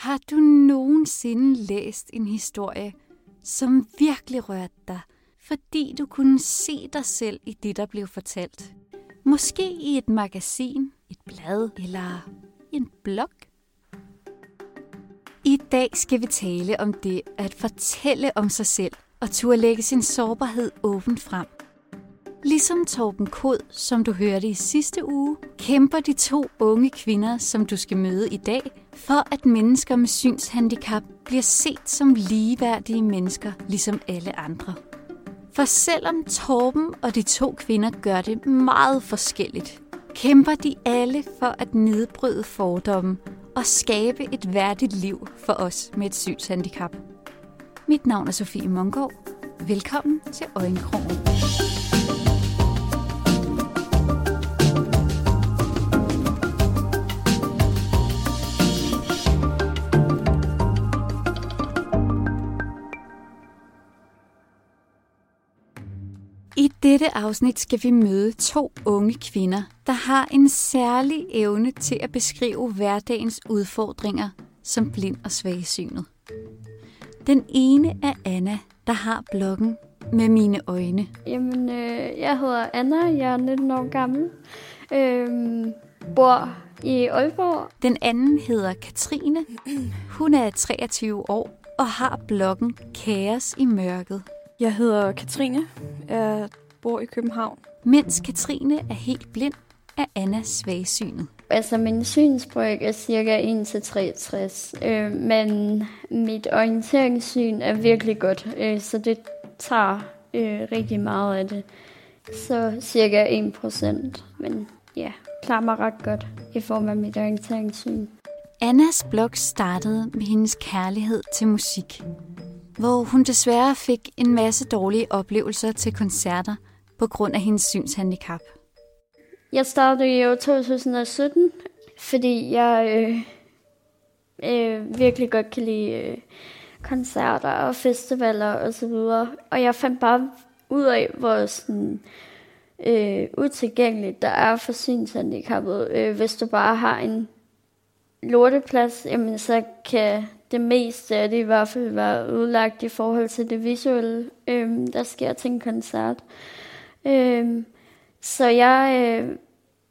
Har du nogensinde læst en historie, som virkelig rørte dig, fordi du kunne se dig selv i det, der blev fortalt? Måske i et magasin, et blad eller en blog? I dag skal vi tale om det at fortælle om sig selv og turde lægge sin sårbarhed åbent frem. Ligesom Torben Kod, som du hørte i sidste uge, kæmper de to unge kvinder, som du skal møde i dag, for at mennesker med synshandicap bliver set som ligeværdige mennesker, ligesom alle andre. For selvom Torben og de to kvinder gør det meget forskelligt, kæmper de alle for at nedbryde fordomme og skabe et værdigt liv for os med et synshandicap. Mit navn er Sofie Mongård. Velkommen til Øjenkrogen. Dette afsnit skal vi møde to unge kvinder, der har en særlig evne til at beskrive hverdagens udfordringer som blind og svagsynet. Den ene er Anna, der har bloggen med mine øjne. Jamen, øh, jeg hedder Anna, jeg er 19 år gammel, øh, bor i Aalborg. Den anden hedder Katrine. Hun er 23 år og har bloggen Kaos i mørket. Jeg hedder Katrine. Jeg bor i København. Mens Katrine er helt blind, er Anna svagsynet. Altså, min synsbryg er cirka 1-63, øh, men mit orienteringssyn er virkelig godt, øh, så det tager øh, rigtig meget af det. Så cirka 1%, men ja, klarer mig ret godt i form af mit orienteringssyn. Annas blog startede med hendes kærlighed til musik, hvor hun desværre fik en masse dårlige oplevelser til koncerter på grund af hendes synshandicap. Jeg startede i år 2017, fordi jeg øh, øh, virkelig godt kan lide øh, koncerter og festivaler og så videre. Og jeg fandt bare ud af, hvor sådan, øh, utilgængeligt der er for synshandicappet. Øh, hvis du bare har en lorteplads, jamen så kan det meste af det i hvert fald være udlagt i forhold til det visuelle, øh, der sker til en koncert. Øh, Øhm, så jeg øh,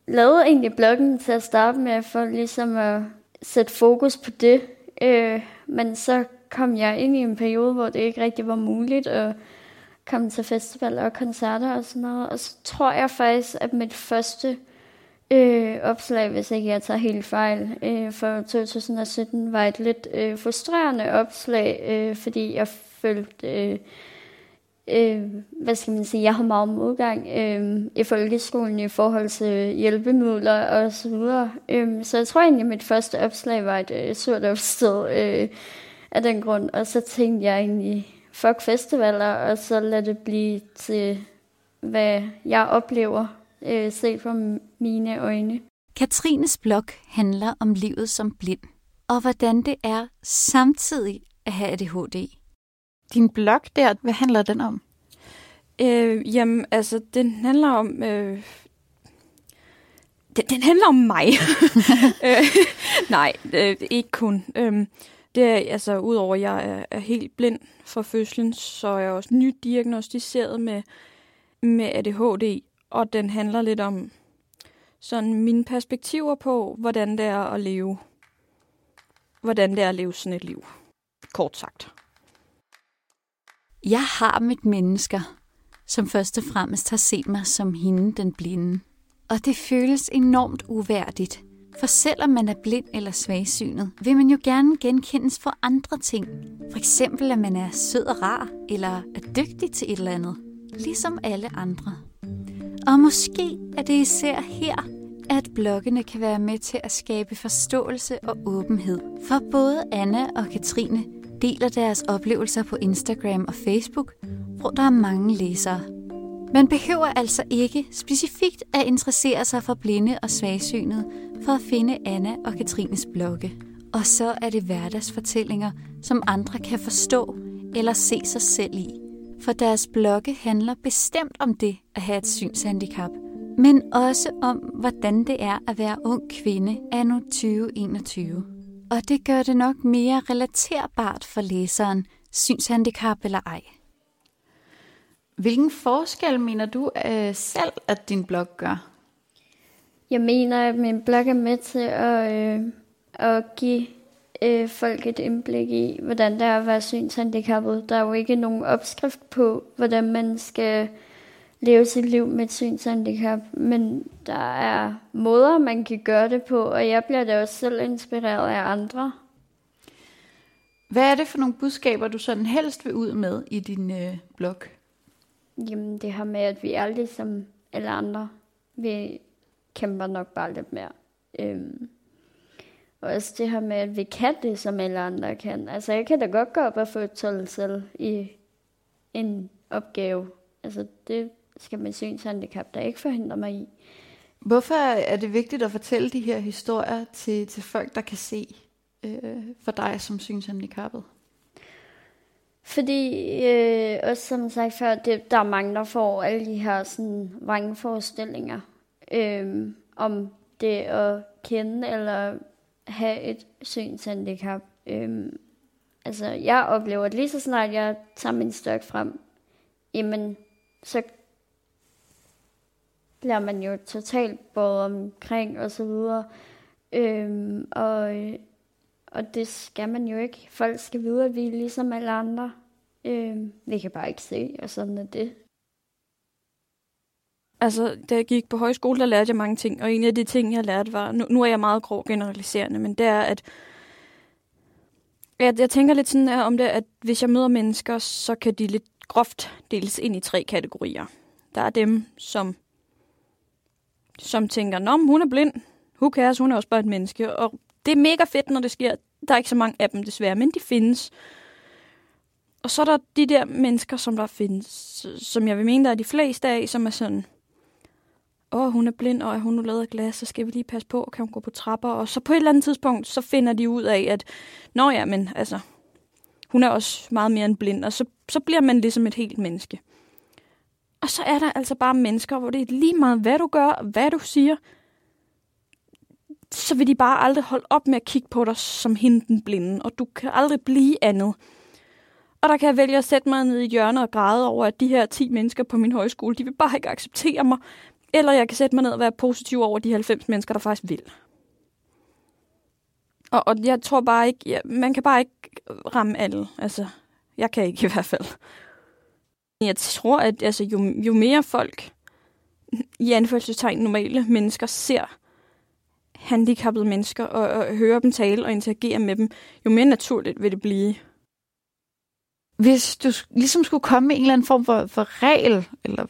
lavede egentlig bloggen til at starte med, for ligesom at sætte fokus på det. Øh, men så kom jeg ind i en periode, hvor det ikke rigtig var muligt at komme til festivaler og koncerter og sådan noget. Og så tror jeg faktisk, at mit første øh, opslag, hvis ikke jeg tager helt fejl, øh, for 2017 var et lidt øh, frustrerende opslag, øh, fordi jeg følte... Øh, øh, hvad skal man sige, jeg har meget modgang øh, i folkeskolen i forhold til hjælpemidler og så videre. Øh, så jeg tror egentlig, at mit første opslag var et øh, surt opsted øh, af den grund. Og så tænkte jeg egentlig, fuck festivaler, og så lad det blive til, hvad jeg oplever øh, set fra mine øjne. Katrines blog handler om livet som blind, og hvordan det er samtidig at have ADHD. Din blog der, hvad handler den om? Øh, jamen, altså, den handler om... Øh, den, den handler om mig. øh, nej, øh, ikke kun. Øh, det er, altså, udover at jeg er, er helt blind fra fødslen, så er jeg også nydiagnostiseret med, med ADHD, og den handler lidt om sådan mine perspektiver på, hvordan det er at leve. Hvordan det er at leve sådan et liv. Kort sagt. Jeg har mit mennesker, som først og fremmest har set mig som hende, den blinde. Og det føles enormt uværdigt. For selvom man er blind eller svagsynet, vil man jo gerne genkendes for andre ting. For eksempel, at man er sød og rar, eller er dygtig til et eller andet. Ligesom alle andre. Og måske er det især her, at bloggene kan være med til at skabe forståelse og åbenhed. For både Anna og Katrine deler deres oplevelser på Instagram og Facebook, hvor der er mange læsere. Man behøver altså ikke specifikt at interessere sig for blinde og svagsynet for at finde Anna og Katrines blogge. Og så er det hverdagsfortællinger, som andre kan forstå eller se sig selv i. For deres blogge handler bestemt om det at have et synshandicap, men også om, hvordan det er at være ung kvinde anno 2021. Og det gør det nok mere relaterbart for læseren, synshandicap eller ej. Hvilken forskel mener du øh, selv, at din blog gør? Jeg mener, at min blog er med til at, øh, at give øh, folk et indblik i, hvordan det er at være synshandicappet. Der er jo ikke nogen opskrift på, hvordan man skal leve sit liv med et synshandicap, men der er måder, man kan gøre det på, og jeg bliver da også selv inspireret af andre. Hvad er det for nogle budskaber, du sådan helst vil ud med i din øh, blog? Jamen det her med, at vi er ligesom alle andre. Vi kæmper nok bare lidt mere. Øhm, og også det her med, at vi kan det, som alle andre kan. Altså, jeg kan da godt gå op og få et 12 selv i en opgave. Altså, det skal med synshandicap der ikke forhindre mig i. Hvorfor er det vigtigt at fortælle de her historier til, til folk, der kan se øh, for dig som synshandicappet? Fordi, øh, også som sagt før, det, der er mange, der får alle de her sådan, vrangforestillinger øh, om det at kende eller have et synshandicap. Øhm, altså, jeg oplever, at lige så snart jeg tager min stok frem, jamen, så bliver man jo totalt både omkring og så videre. Øhm, og, og det skal man jo ikke. Folk skal vide, at vi er ligesom alle andre. Øhm, vi kan bare ikke se, og sådan er det. Altså, da jeg gik på højskole, der lærte jeg mange ting, og en af de ting, jeg lærte var, nu, nu er jeg meget grov generaliserende, men det er, at jeg, jeg tænker lidt sådan om det, at hvis jeg møder mennesker, så kan de lidt groft deles ind i tre kategorier. Der er dem, som, som tænker, Nå, hun er blind, who cares, hun er også bare et menneske, og det er mega fedt, når det sker. Der er ikke så mange af dem desværre, men de findes. Og så er der de der mennesker, som der findes, som jeg vil mene, der er de fleste af, som er sådan, åh, oh, hun er blind, og er hun nu lavet af glas, så skal vi lige passe på, kan hun gå på trapper? Og så på et eller andet tidspunkt, så finder de ud af, at, nå ja, men altså, hun er også meget mere end blind, og så, så bliver man ligesom et helt menneske. Og så er der altså bare mennesker, hvor det er lige meget, hvad du gør, hvad du siger, så vil de bare aldrig holde op med at kigge på dig som hende den blinde, og du kan aldrig blive andet. Og der kan jeg vælge at sætte mig ned i hjørnet og græde over, at de her 10 mennesker på min højskole, de vil bare ikke acceptere mig, eller jeg kan sætte mig ned og være positiv over de 90 mennesker, der faktisk vil. Og, og jeg tror bare ikke, ja, man kan bare ikke ramme alle. Altså, jeg kan ikke i hvert fald. Jeg tror, at altså, jo, jo mere folk, i anførselstegn normale mennesker, ser handicappede mennesker og, og hører dem tale og interagere med dem, jo mere naturligt vil det blive. Hvis du ligesom skulle komme med en eller anden form for, for regel, eller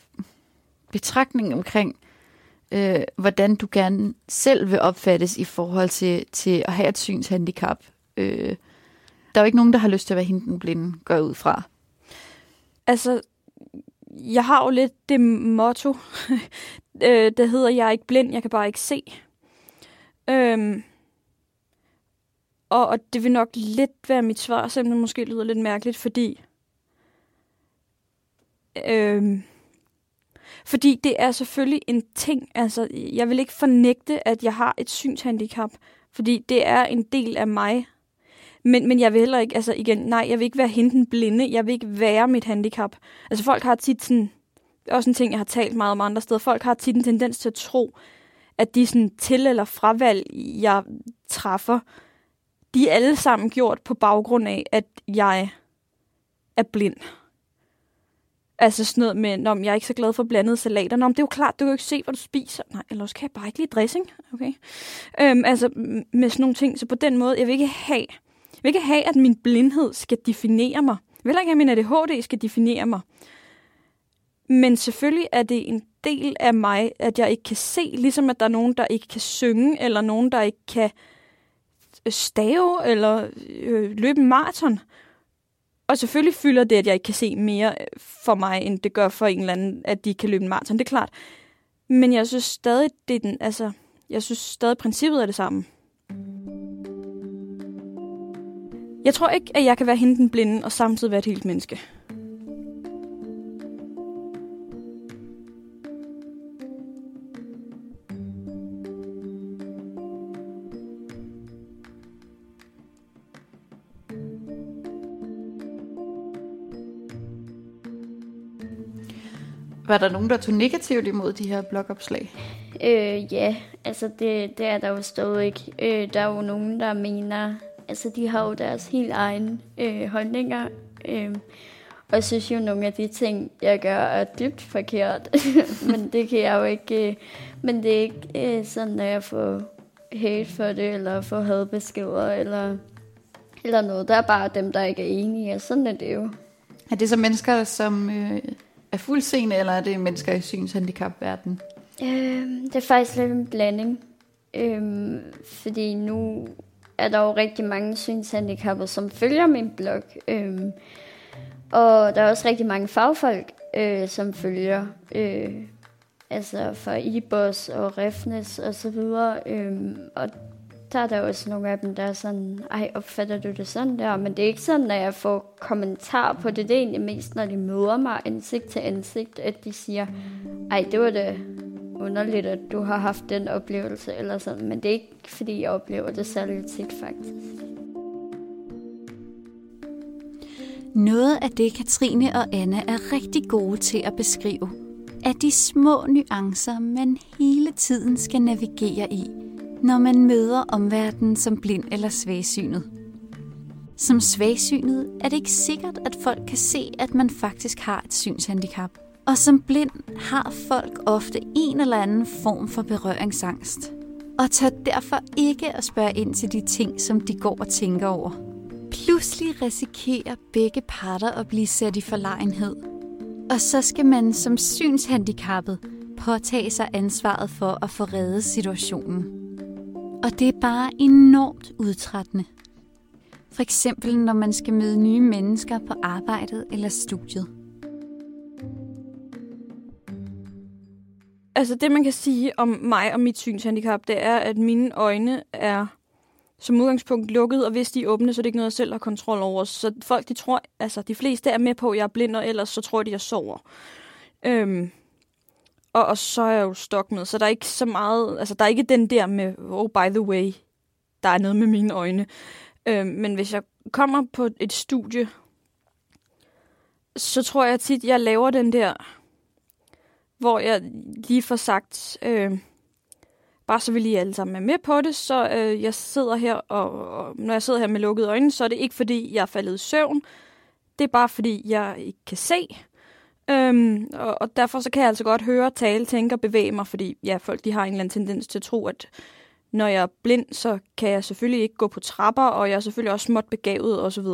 betragtning omkring, øh, hvordan du gerne selv vil opfattes i forhold til, til at have et synshandicap. Øh, der er jo ikke nogen, der har lyst til at være hende den blinde, går ud fra. Altså, jeg har jo lidt det motto, øh, der hedder, jeg er ikke blind, jeg kan bare ikke se. Øhm, og, og det vil nok lidt være mit svar, selvom det måske lyder lidt mærkeligt, fordi øhm, fordi det er selvfølgelig en ting. Altså, jeg vil ikke fornægte, at jeg har et synshandicap, fordi det er en del af mig. Men, men jeg vil heller ikke, altså igen, nej, jeg vil ikke være hende blinde. Jeg vil ikke være mit handicap. Altså folk har tit sådan, det er også en ting, jeg har talt meget om andre steder. Folk har tit en tendens til at tro, at de sådan til- eller fravalg, jeg træffer, de er alle sammen gjort på baggrund af, at jeg er blind. Altså sådan noget med, om jeg er ikke så glad for blandede salater. Nå, men det er jo klart, du kan jo ikke se, hvad du spiser. Nej, eller også kan jeg bare ikke lide dressing. Okay. Øhm, altså med sådan nogle ting. Så på den måde, jeg vil ikke have, jeg vil ikke have, at min blindhed skal definere mig. Jeg vil ikke have, at min ADHD skal definere mig. Men selvfølgelig er det en del af mig, at jeg ikke kan se, ligesom at der er nogen, der ikke kan synge, eller nogen, der ikke kan øh, stave, eller øh, løbe en maraton. Og selvfølgelig fylder det, at jeg ikke kan se mere øh, for mig, end det gør for en eller anden, at de kan løbe en maraton. Det er klart. Men jeg synes stadig, det er den, altså, jeg synes stadig, princippet er det samme. Jeg tror ikke, at jeg kan være hende den blinde og samtidig være et helt menneske. Var der nogen, der tog negativt imod de her blogopslag? Øh, ja, altså det, det er der jo stadig. Øh, der er jo nogen, der mener, altså de har jo deres helt egen øh, holdninger. Øh, og jeg synes jo, nogle af de ting, jeg gør, er dybt forkert. men det kan jeg jo ikke... Øh, men det er ikke øh, sådan, at jeg får hate for det, eller får hadbeskeder, eller, eller noget. Der er bare dem, der ikke er enige, og sådan er det jo. Er det så mennesker, som øh, er fuldseende, eller er det mennesker i synshandicapverdenen? Øh, det er faktisk lidt en blanding. Øh, fordi nu er der jo rigtig mange synshandicappede, som følger min blog. Øh, og der er også rigtig mange fagfolk, øh, som følger. Øh, altså fra IBOS og Refnes og så videre. Øh, og der er der også nogle af dem, der er sådan, ej, opfatter du det sådan der? Men det er ikke sådan, at jeg får kommentar på det. Det er egentlig mest, når de møder mig ansigt til ansigt, at de siger, ej, det var det underligt, at du har haft den oplevelse, eller sådan. Men det er ikke, fordi jeg oplever det særligt tit, faktisk. Noget af det, Katrine og Anna er rigtig gode til at beskrive, er de små nuancer, man hele tiden skal navigere i, når man møder omverdenen som blind eller svagsynet. Som svagsynet er det ikke sikkert, at folk kan se, at man faktisk har et synshandicap. Og som blind har folk ofte en eller anden form for berøringsangst. Og tør derfor ikke at spørge ind til de ting, som de går og tænker over. Pludselig risikerer begge parter at blive sat i forlegenhed. Og så skal man som synshandicappet påtage sig ansvaret for at få reddet situationen. Og det er bare enormt udtrættende. For eksempel når man skal møde nye mennesker på arbejdet eller studiet. Altså det, man kan sige om mig og mit synshandicap, det er, at mine øjne er som udgangspunkt lukket, og hvis de er åbne, så er det ikke noget, jeg selv har kontrol over. Så folk, de tror, altså de fleste er med på, at jeg er blind, og ellers så tror de, jeg sover. Øhm, og, og så er jeg jo stok med, så der er ikke så meget, altså der er ikke den der med, oh by the way, der er noget med mine øjne. Øhm, men hvis jeg kommer på et studie, så tror jeg tit, jeg laver den der, hvor jeg lige får sagt, øh, bare så vi lige alle sammen er med på det, så øh, jeg sidder her, og, og når jeg sidder her med lukkede øjne, så er det ikke fordi, jeg er faldet i søvn. Det er bare fordi, jeg ikke kan se. Øhm, og, og derfor så kan jeg altså godt høre, tale, tænke og bevæge mig, fordi ja, folk de har en eller anden tendens til at tro, at når jeg er blind, så kan jeg selvfølgelig ikke gå på trapper, og jeg er selvfølgelig også småt begavet osv.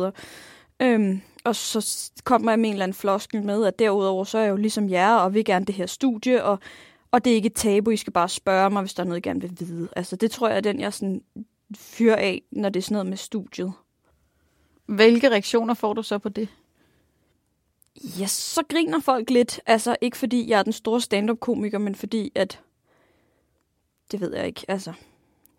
Øhm, og så kommer jeg med en eller anden floskel med, at derudover så er jeg jo ligesom jer, og vil gerne det her studie, og og det er ikke et tabu, I skal bare spørge mig, hvis der er noget, I gerne vil vide. Altså, det tror jeg er den, jeg sådan fyrer af, når det er sådan noget med studiet. Hvilke reaktioner får du så på det? Ja, så griner folk lidt. Altså, ikke fordi jeg er den store stand-up-komiker, men fordi at... Det ved jeg ikke, altså...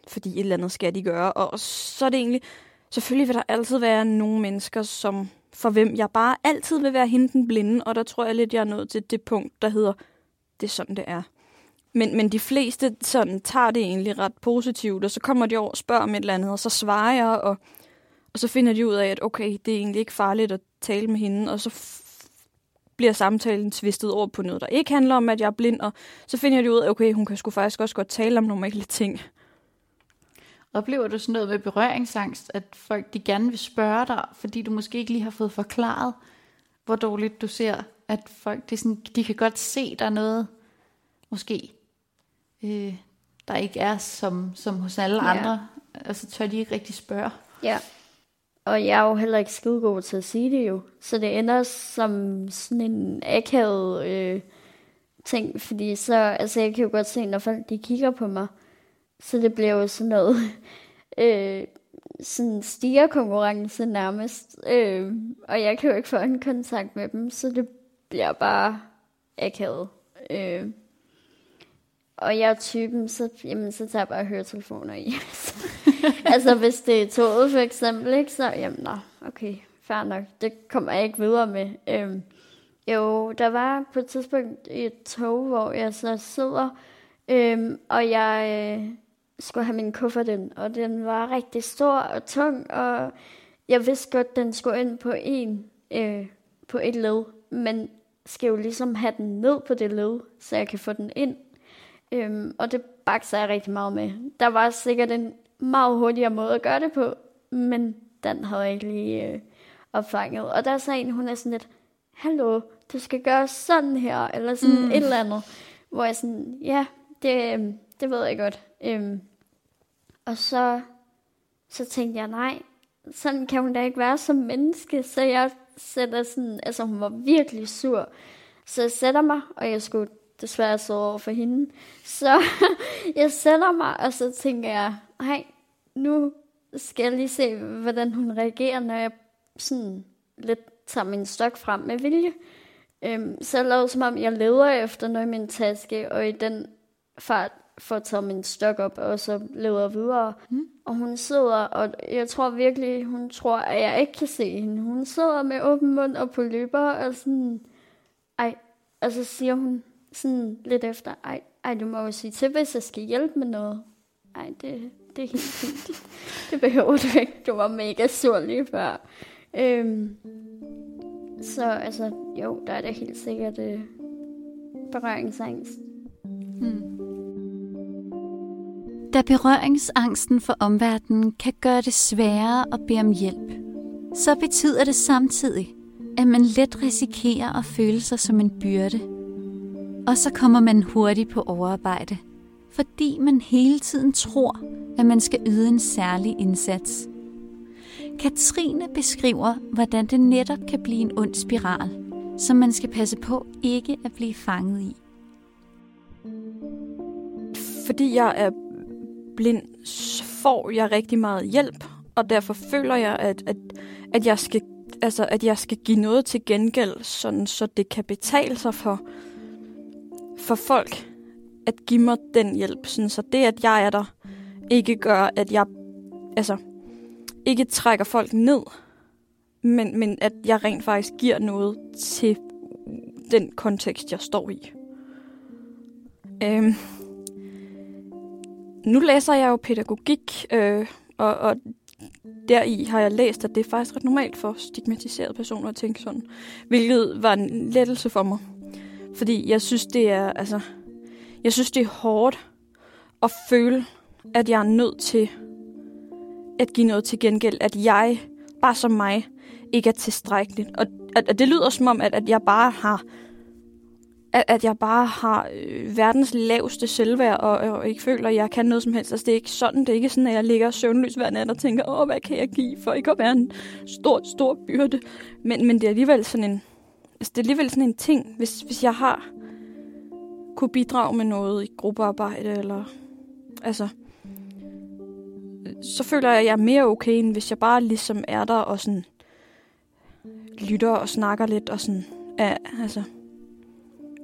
Fordi et eller andet skal de gøre. Og så er det egentlig... Selvfølgelig vil der altid være nogle mennesker, som for hvem jeg bare altid vil være hende den blinde, og der tror jeg lidt, jeg er nået til det punkt, der hedder, det er sådan, det er. Men, men de fleste sådan, tager det egentlig ret positivt, og så kommer de over og spørger om et eller andet, og så svarer jeg, og, og så finder de ud af, at okay, det er egentlig ikke farligt at tale med hende, og så bliver samtalen tvistet over på noget, der ikke handler om, at jeg er blind, og så finder de ud af, okay, hun kan sgu faktisk også godt tale om normale ting. Oplever du sådan noget med berøringsangst, at folk de gerne vil spørge dig, fordi du måske ikke lige har fået forklaret, hvor dårligt du ser, at folk de, sådan, de kan godt se, der er noget, måske øh, der ikke er som, som hos alle ja. andre, og så tør de ikke rigtig spørge. Ja, og jeg er jo heller ikke skide god til at sige det jo, så det ender som sådan en akavet øh, ting, fordi så, altså jeg kan jo godt se, når folk de kigger på mig, så det bliver jo sådan noget, øh, sådan stigerkonkurrence nærmest, øh, og jeg kan jo ikke få en kontakt med dem, så det bliver bare akavet. Øh, og jeg er typen, så, jamen, så tager jeg bare høretelefoner i. altså hvis det er toget for eksempel, ikke, så jamen, nå, okay, fair nok. Det kommer jeg ikke videre med. Øhm, jo, der var på et tidspunkt et tog, hvor jeg så sidder, øhm, og jeg øh, skulle have min kuffert ind, og den var rigtig stor og tung, og jeg vidste godt, den skulle ind på en, øh, på et led, men skal jo ligesom have den ned på det led, så jeg kan få den ind. Øhm, og det bakser jeg rigtig meget med. Der var sikkert en meget hurtigere måde at gøre det på, men den havde jeg ikke lige øh, opfanget. Og der sagde en, hun er sådan lidt, hallo, du skal gøre sådan her, eller sådan mm. et eller andet. Hvor jeg sådan, ja, det, øhm, det ved jeg godt. Øhm, og så, så tænkte jeg, nej, sådan kan hun da ikke være som menneske. Så jeg sætter sådan, altså hun var virkelig sur. Så jeg sætter mig, og jeg skulle desværre sidde over for hende. Så jeg sætter mig, og så tænker jeg, nej, nu skal jeg lige se, hvordan hun reagerer, når jeg sådan lidt tager min stok frem med vilje. Øhm, så jeg lavede som om, jeg leder efter noget i min taske, og i den fart får taget min stok op, og så leder videre. Mm. Og hun sidder, og jeg tror virkelig, hun tror, at jeg ikke kan se hende. Hun sidder med åben mund og på løber, og sådan, ej, og så siger hun sådan lidt efter, ej, ej, du må jo sige til, hvis jeg skal hjælpe med noget. Ej, det, det er helt fint. det behøver du ikke. Du var mega sur lige før. Øhm, så altså, jo, der er det helt sikkert øh, berøringsangst. Hmm. Da berøringsangsten for omverdenen kan gøre det sværere at bede om hjælp, så betyder det samtidig, at man let risikerer at føle sig som en byrde. Og så kommer man hurtigt på overarbejde, fordi man hele tiden tror, at man skal yde en særlig indsats. Katrine beskriver, hvordan det netop kan blive en ond spiral, som man skal passe på ikke at blive fanget i. Fordi jeg er blind, så får jeg rigtig meget hjælp, og derfor føler jeg, at, at, at, jeg, skal, altså, at jeg skal give noget til gengæld, sådan, så det kan betale sig for, for folk at give mig den hjælp. Sådan, så det, at jeg er der, ikke gør, at jeg altså, ikke trækker folk ned, men, men at jeg rent faktisk giver noget til den kontekst, jeg står i. Øhm, nu læser jeg jo pædagogik, øh, og, og deri har jeg læst, at det er faktisk ret normalt for stigmatiserede personer at tænke sådan. Hvilket var en lettelse for mig. Fordi jeg synes, det er, altså, jeg synes, det er hårdt at føle, at jeg er nødt til at give noget til gengæld. At jeg, bare som mig, ikke er tilstrækkeligt. Og at, at det lyder som om, at, at jeg bare har at, at jeg bare har øh, verdens laveste selvværd, og, og ikke føler, at jeg kan noget som helst. Altså, det er ikke sådan. Det er ikke sådan, at jeg ligger søvnløs hver nat og tænker, åh, hvad kan jeg give, for ikke at være en stor, stor byrde. Men, men det er alligevel sådan en, altså, det er alligevel sådan en ting, hvis, hvis jeg har kunne bidrage med noget i gruppearbejde, eller altså, så føler jeg, at jeg er mere okay, end hvis jeg bare ligesom er der og sådan lytter og snakker lidt og sådan, ja, altså,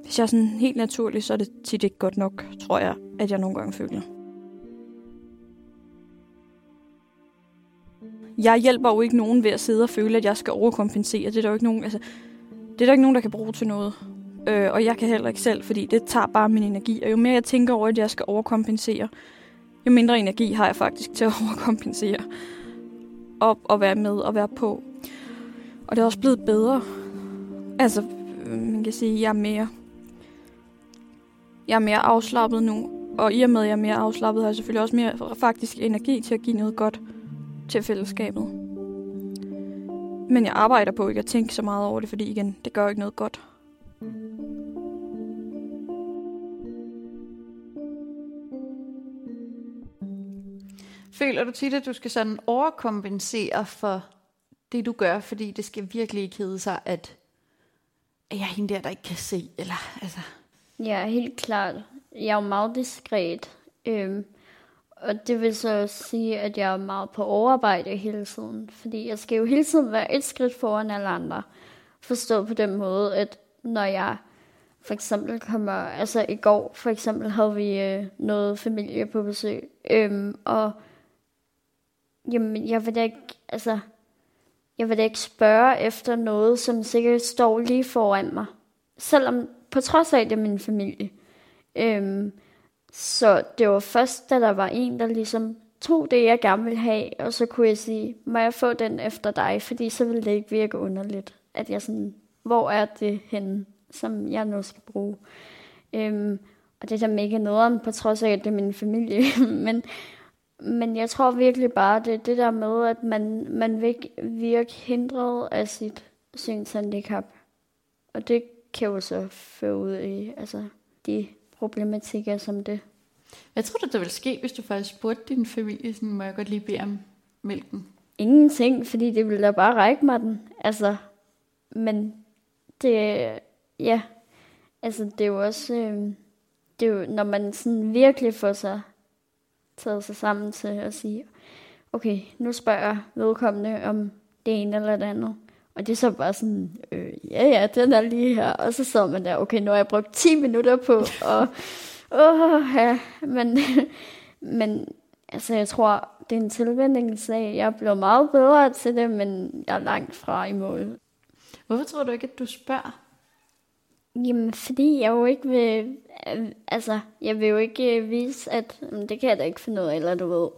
hvis jeg er sådan helt naturlig, så er det tit ikke godt nok, tror jeg, at jeg nogle gange føler. Jeg hjælper jo ikke nogen ved at sidde og føle, at jeg skal overkompensere. Det er der jo ikke nogen, altså, det er der ikke nogen, der kan bruge til noget. Øh, og jeg kan heller ikke selv, fordi det tager bare min energi. Og jo mere jeg tænker over, at jeg skal overkompensere, jo mindre energi har jeg faktisk til at overkompensere. Og, og være med og være på. Og det er også blevet bedre. Altså, øh, man kan sige, at jeg er mere jeg er mere afslappet nu, og i og med, at jeg er mere afslappet, har jeg selvfølgelig også mere faktisk energi til at give noget godt til fællesskabet. Men jeg arbejder på ikke at tænke så meget over det, fordi igen, det gør ikke noget godt. Føler du tit, at du skal sådan overkompensere for det, du gør, fordi det skal virkelig ikke hedde sig, at jeg er hende der, der ikke kan se, eller altså... Ja, helt klart. Jeg er jo meget diskret. Øhm, og det vil så sige, at jeg er meget på overarbejde hele tiden. Fordi jeg skal jo hele tiden være et skridt foran alle andre. Forstå på den måde, at når jeg for eksempel kommer, altså i går for eksempel havde vi øh, noget familie på besøg, øhm, og jamen, jeg vil da ikke, altså, jeg vil da ikke spørge efter noget, som sikkert står lige foran mig. Selvom på trods af, at det er min familie. Øhm, så det var først, da der var en, der ligesom tog det, jeg gerne ville have, og så kunne jeg sige, må jeg få den efter dig, fordi så ville det ikke virke underligt, at jeg sådan, hvor er det henne? som jeg nu skal bruge. Øhm, og det er da mega nederen, på trods af, at det er min familie. men, men jeg tror virkelig bare, det er det der med, at man, man vil virke hindret af sit synshandicap. Og det kan jo så føre ud i altså, de problematikker som det. Hvad tror du, der vil ske, hvis du faktisk spurgte din familie, sådan, må jeg godt lige bede om mælken? Ingenting, fordi det ville da bare række mig den. Altså, men det, ja, altså det er jo også, øh, det er jo, når man sådan virkelig får sig taget sig sammen til at sige, okay, nu spørger jeg vedkommende om det ene eller det andet. Og det er så bare sådan, øh, ja ja, den er lige her. Og så sidder man der, okay, nu har jeg brugt 10 minutter på, og åh, ja, men, men altså jeg tror, det er en tilvændingssag. Jeg blevet meget bedre til det, men jeg er langt fra i mål. Hvorfor tror du ikke, at du spørger? Jamen, fordi jeg jo ikke vil... Altså, jeg vil jo ikke vise, at det kan jeg da ikke finde ud af, eller du ved.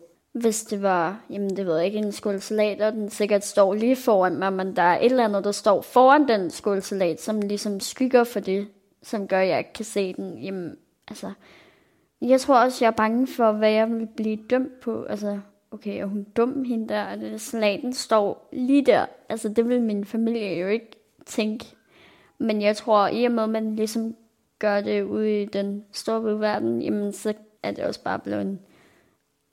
Hvis det var, jamen det ved jeg ikke, en skålsalat, og den sikkert står lige foran mig, men der er et eller andet, der står foran den skålsalat, som ligesom skygger for det, som gør, at jeg ikke kan se den. Jamen, altså, jeg tror også, jeg er bange for, hvad jeg vil blive dømt på. Altså, okay, er hun dum, hende der? Og salaten står lige der. Altså, det vil min familie jo ikke tænke. Men jeg tror, i og med, at man ligesom gør det ude i den store verden, jamen, så er det også bare blevet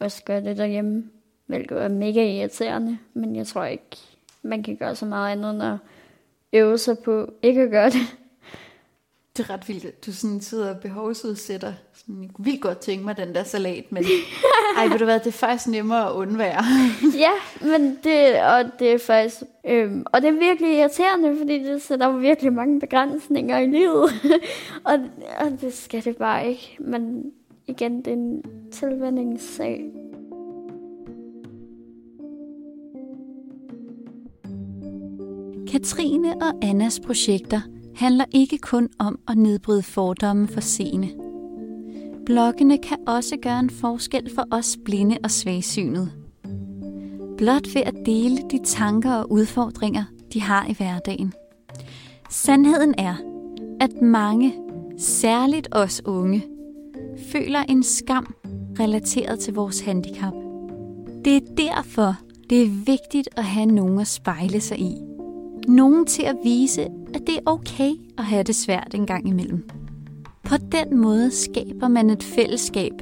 også gøre det derhjemme, hvilket er mega irriterende. Men jeg tror ikke, man kan gøre så meget andet, end at øve sig på ikke at gøre det. Det er ret vildt, at du sådan sidder og behovsudsætter. Sådan, jeg vildt godt tænke mig den der salat, men ej, ved du hvad, det er faktisk nemmere at undvære. ja, men det, og det er faktisk, øhm, og det er virkelig irriterende, fordi det sætter virkelig mange begrænsninger i livet, og, og det skal det bare ikke, men igen, det er en tilvændingssag. Katrine og Annas projekter handler ikke kun om at nedbryde fordomme for seende. Bloggene kan også gøre en forskel for os blinde og svagsynede. Blot ved at dele de tanker og udfordringer, de har i hverdagen. Sandheden er, at mange, særligt os unge, føler en skam relateret til vores handicap. Det er derfor, det er vigtigt at have nogen at spejle sig i. Nogen til at vise, at det er okay at have det svært en gang imellem. På den måde skaber man et fællesskab,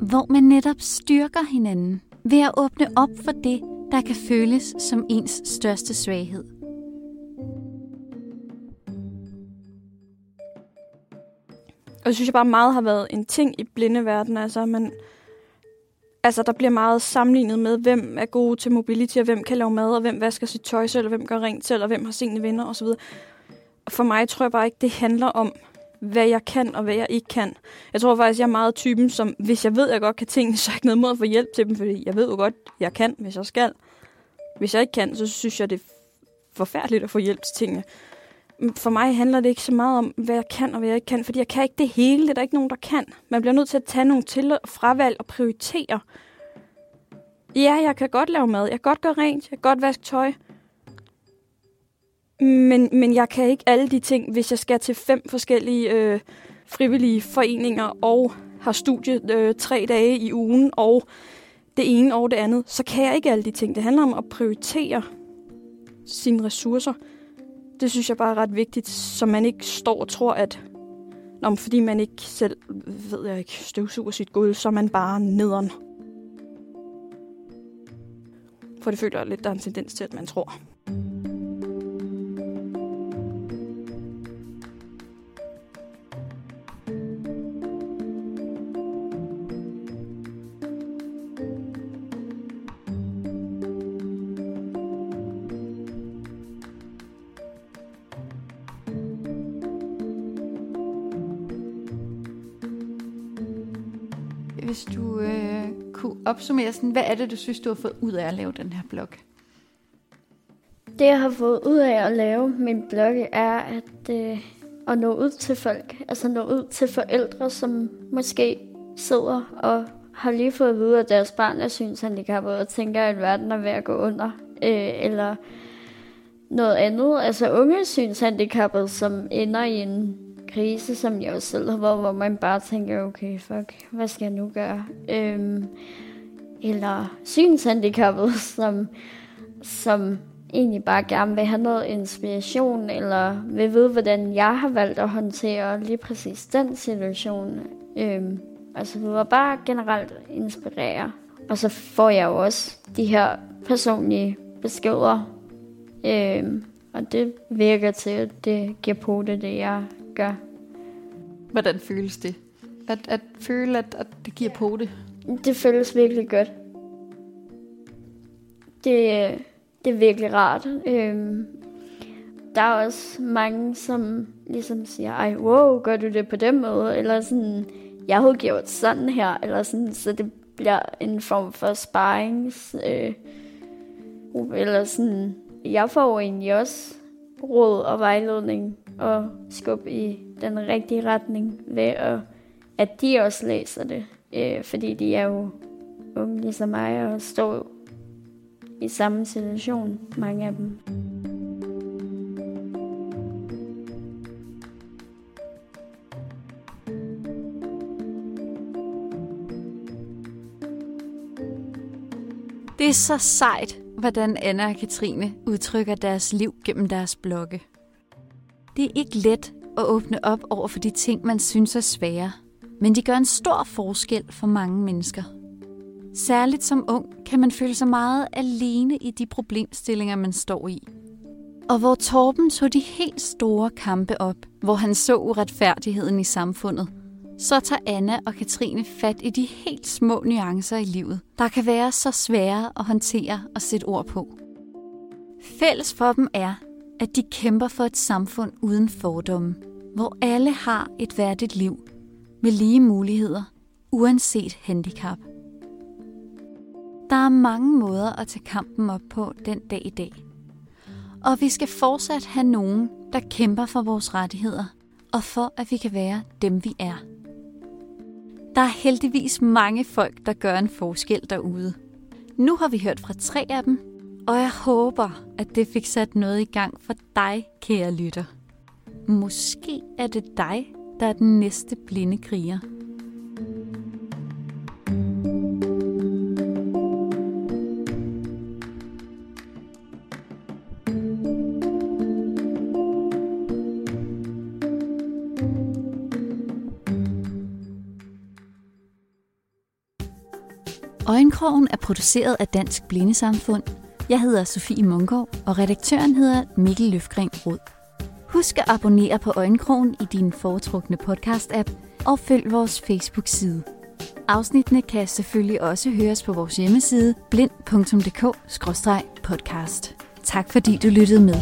hvor man netop styrker hinanden ved at åbne op for det, der kan føles som ens største svaghed. Og det synes jeg bare meget har været en ting i blindeverden. Altså, man, altså, der bliver meget sammenlignet med, hvem er gode til mobility, og hvem kan lave mad, og hvem vasker sit tøj selv, og hvem gør rent selv, og hvem har sine venner osv. Og for mig tror jeg bare ikke, det handler om, hvad jeg kan og hvad jeg ikke kan. Jeg tror faktisk, jeg er meget typen, som hvis jeg ved, at jeg godt kan tingene, så er jeg ikke noget mod at få hjælp til dem, fordi jeg ved jo godt, jeg kan, hvis jeg skal. Hvis jeg ikke kan, så synes jeg, det er forfærdeligt at få hjælp til tingene for mig handler det ikke så meget om, hvad jeg kan og hvad jeg ikke kan, fordi jeg kan ikke det hele. Det er der ikke nogen, der kan. Man bliver nødt til at tage nogle til og fravalg og prioritere. Ja, jeg kan godt lave mad. Jeg kan godt gøre rent. Jeg kan godt vaske tøj. Men, men jeg kan ikke alle de ting, hvis jeg skal til fem forskellige øh, frivillige foreninger og har studie øh, tre dage i ugen og det ene og det andet, så kan jeg ikke alle de ting. Det handler om at prioritere sine ressourcer det synes jeg bare er ret vigtigt, så man ikke står og tror, at Nå, fordi man ikke selv, ved jeg ikke, støvsuger sit gulv, så er man bare nederen. For det føler jeg lidt, der er en tendens til, at man tror. Opsummere sådan, hvad er det, du synes, du har fået ud af at lave den her blog? Det, jeg har fået ud af at lave min blog, er at, øh, at nå ud til folk. Altså nå ud til forældre, som måske sidder og har lige fået at vide, at deres barn er synshandicappet og tænker, at verden er ved at gå under. Øh, eller noget andet. Altså unge synshandicappede, som ender i en krise, som jeg også selv har været, hvor man bare tænker, okay, fuck, hvad skal jeg nu gøre? Øhm, eller synshandicappede, som, som egentlig bare gerne vil have noget inspiration, eller vil vide, hvordan jeg har valgt at håndtere lige præcis den situation. Øhm, altså, vi var bare generelt inspirere. Og så får jeg jo også de her personlige beskeder. Øhm, og det virker til, at det giver på det, det jeg gør. Hvordan føles det? At, at føle, at, at det giver på det? Det føles virkelig godt. Det, det er virkelig rart. Øhm, der er også mange, som ligesom siger, ej, wow, gør du det på den måde? Eller sådan, jeg har gjort sådan her, eller sådan, så det bliver en form for sparings, øh, eller sådan, jeg får egentlig også råd og vejledning og skub i den rigtige retning ved at, at de også læser det, øh, fordi de er jo unge ligesom mig og står i samme situation, mange af dem. Det er så sejt, hvordan Anna og Katrine udtrykker deres liv gennem deres blogge. Det er ikke let at åbne op over for de ting, man synes er svære, men de gør en stor forskel for mange mennesker. Særligt som ung kan man føle sig meget alene i de problemstillinger, man står i. Og hvor Torben tog de helt store kampe op, hvor han så uretfærdigheden i samfundet, så tager Anna og Katrine fat i de helt små nuancer i livet, der kan være så svære at håndtere og sætte ord på. Fælles for dem er, at de kæmper for et samfund uden fordomme, hvor alle har et værdigt liv med lige muligheder, uanset handicap. Der er mange måder at tage kampen op på den dag i dag. Og vi skal fortsat have nogen, der kæmper for vores rettigheder, og for at vi kan være dem, vi er. Der er heldigvis mange folk, der gør en forskel derude. Nu har vi hørt fra tre af dem, og jeg håber, at det fik sat noget i gang for dig, kære lytter. Måske er det dig, der er den næste blinde kriger. Øjenkrogen er produceret af Dansk Blindesamfund. Jeg hedder Sofie Mungård, og redaktøren hedder Mikkel Løfgren Rod. Husk at abonnere på Øjenkrogen i din foretrukne podcast-app, og følg vores Facebook-side. Afsnittene kan selvfølgelig også høres på vores hjemmeside blind.dk-podcast. Tak fordi du lyttede med.